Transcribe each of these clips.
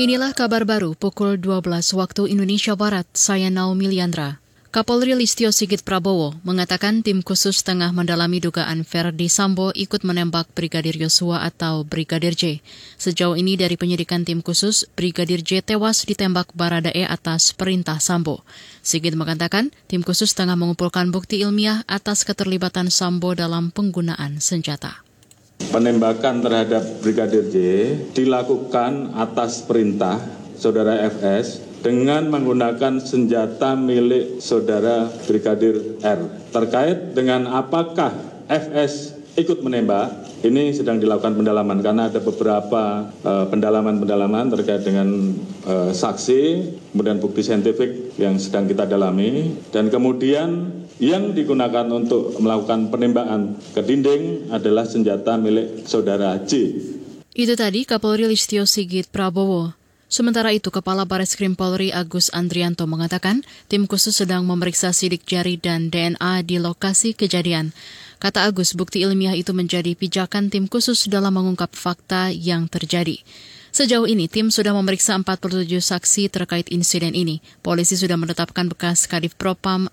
Inilah kabar baru pukul 12 waktu Indonesia Barat. Saya Naomi Liandra. Kapolri Listio Sigit Prabowo mengatakan tim khusus tengah mendalami dugaan Verdi Sambo ikut menembak Brigadir Yosua atau Brigadir J. Sejauh ini dari penyidikan tim khusus, Brigadir J tewas ditembak Baradae atas perintah Sambo. Sigit mengatakan tim khusus tengah mengumpulkan bukti ilmiah atas keterlibatan Sambo dalam penggunaan senjata. Penembakan terhadap Brigadir J dilakukan atas perintah saudara FS dengan menggunakan senjata milik saudara Brigadir R. Terkait dengan apakah FS ikut menembak, ini sedang dilakukan pendalaman karena ada beberapa uh, pendalaman-pendalaman terkait dengan uh, saksi, kemudian bukti saintifik yang sedang kita dalami, dan kemudian yang digunakan untuk melakukan penembakan ke dinding adalah senjata milik saudara J. Itu tadi Kapolri Listio Sigit Prabowo. Sementara itu, Kepala Baris Krim Polri Agus Andrianto mengatakan tim khusus sedang memeriksa sidik jari dan DNA di lokasi kejadian. Kata Agus, bukti ilmiah itu menjadi pijakan tim khusus dalam mengungkap fakta yang terjadi. Sejauh ini, tim sudah memeriksa 47 saksi terkait insiden ini. Polisi sudah menetapkan bekas Kadif Propam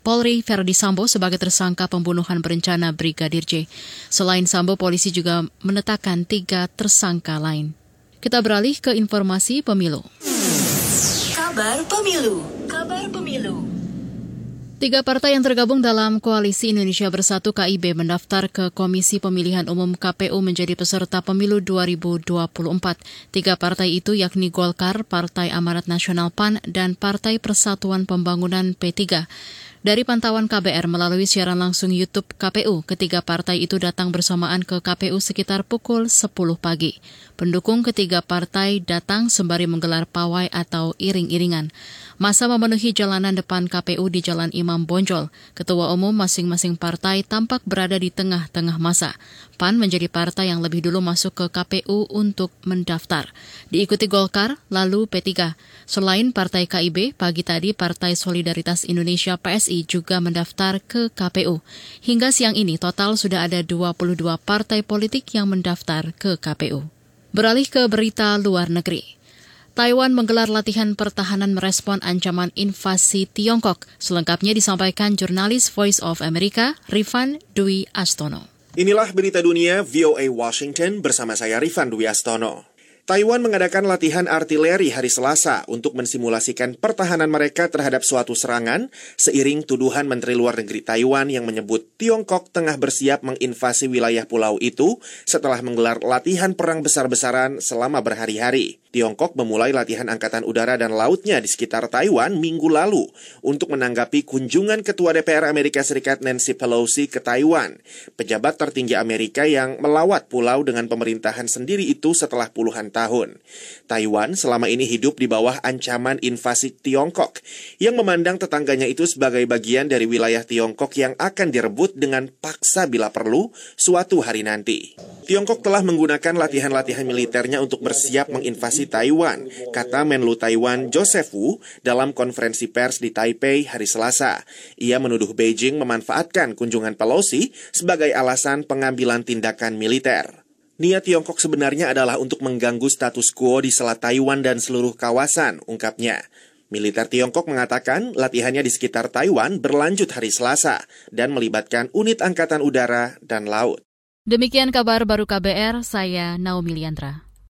Polri Verdi Sambo sebagai tersangka pembunuhan berencana Brigadir J. Selain Sambo, polisi juga menetapkan tiga tersangka lain. Kita beralih ke informasi pemilu. Kabar pemilu. Kabar pemilu. Tiga partai yang tergabung dalam Koalisi Indonesia Bersatu KIB mendaftar ke Komisi Pemilihan Umum KPU menjadi peserta pemilu 2024. Tiga partai itu yakni Golkar, Partai Amarat Nasional PAN, dan Partai Persatuan Pembangunan P3. Dari pantauan KBR melalui siaran langsung YouTube KPU, ketiga partai itu datang bersamaan ke KPU sekitar pukul 10 pagi. Pendukung ketiga partai datang sembari menggelar pawai atau iring-iringan. Masa memenuhi jalanan depan KPU di Jalan Imam Bonjol. Ketua umum masing-masing partai tampak berada di tengah-tengah masa. PAN menjadi partai yang lebih dulu masuk ke KPU untuk mendaftar. Diikuti Golkar, lalu P3. Selain Partai KIB, pagi tadi Partai Solidaritas Indonesia PSI juga mendaftar ke KPU. Hingga siang ini total sudah ada 22 partai politik yang mendaftar ke KPU. Beralih ke berita luar negeri. Taiwan menggelar latihan pertahanan merespon ancaman invasi Tiongkok. Selengkapnya disampaikan jurnalis Voice of America, Rifan Dwi Astono. Inilah berita dunia VOA Washington bersama saya Rifan Dwi Astono. Taiwan mengadakan latihan artileri hari Selasa untuk mensimulasikan pertahanan mereka terhadap suatu serangan seiring tuduhan Menteri Luar Negeri Taiwan yang menyebut Tiongkok tengah bersiap menginvasi wilayah pulau itu setelah menggelar latihan perang besar-besaran selama berhari-hari. Tiongkok memulai latihan angkatan udara dan lautnya di sekitar Taiwan minggu lalu untuk menanggapi kunjungan Ketua DPR Amerika Serikat Nancy Pelosi ke Taiwan, pejabat tertinggi Amerika yang melawat pulau dengan pemerintahan sendiri itu setelah puluhan tahun. Taiwan selama ini hidup di bawah ancaman invasi Tiongkok yang memandang tetangganya itu sebagai bagian dari wilayah Tiongkok yang akan direbut dengan paksa bila perlu suatu hari nanti. Tiongkok telah menggunakan latihan-latihan militernya untuk bersiap menginvasi Taiwan, kata Menlu Taiwan Joseph Wu dalam konferensi pers di Taipei hari Selasa. Ia menuduh Beijing memanfaatkan kunjungan Pelosi sebagai alasan pengambilan tindakan militer. Niat Tiongkok sebenarnya adalah untuk mengganggu status quo di Selat Taiwan dan seluruh kawasan, ungkapnya. Militer Tiongkok mengatakan latihannya di sekitar Taiwan berlanjut hari Selasa dan melibatkan unit angkatan udara dan laut. Demikian kabar baru KBR, saya Naomi Liandra.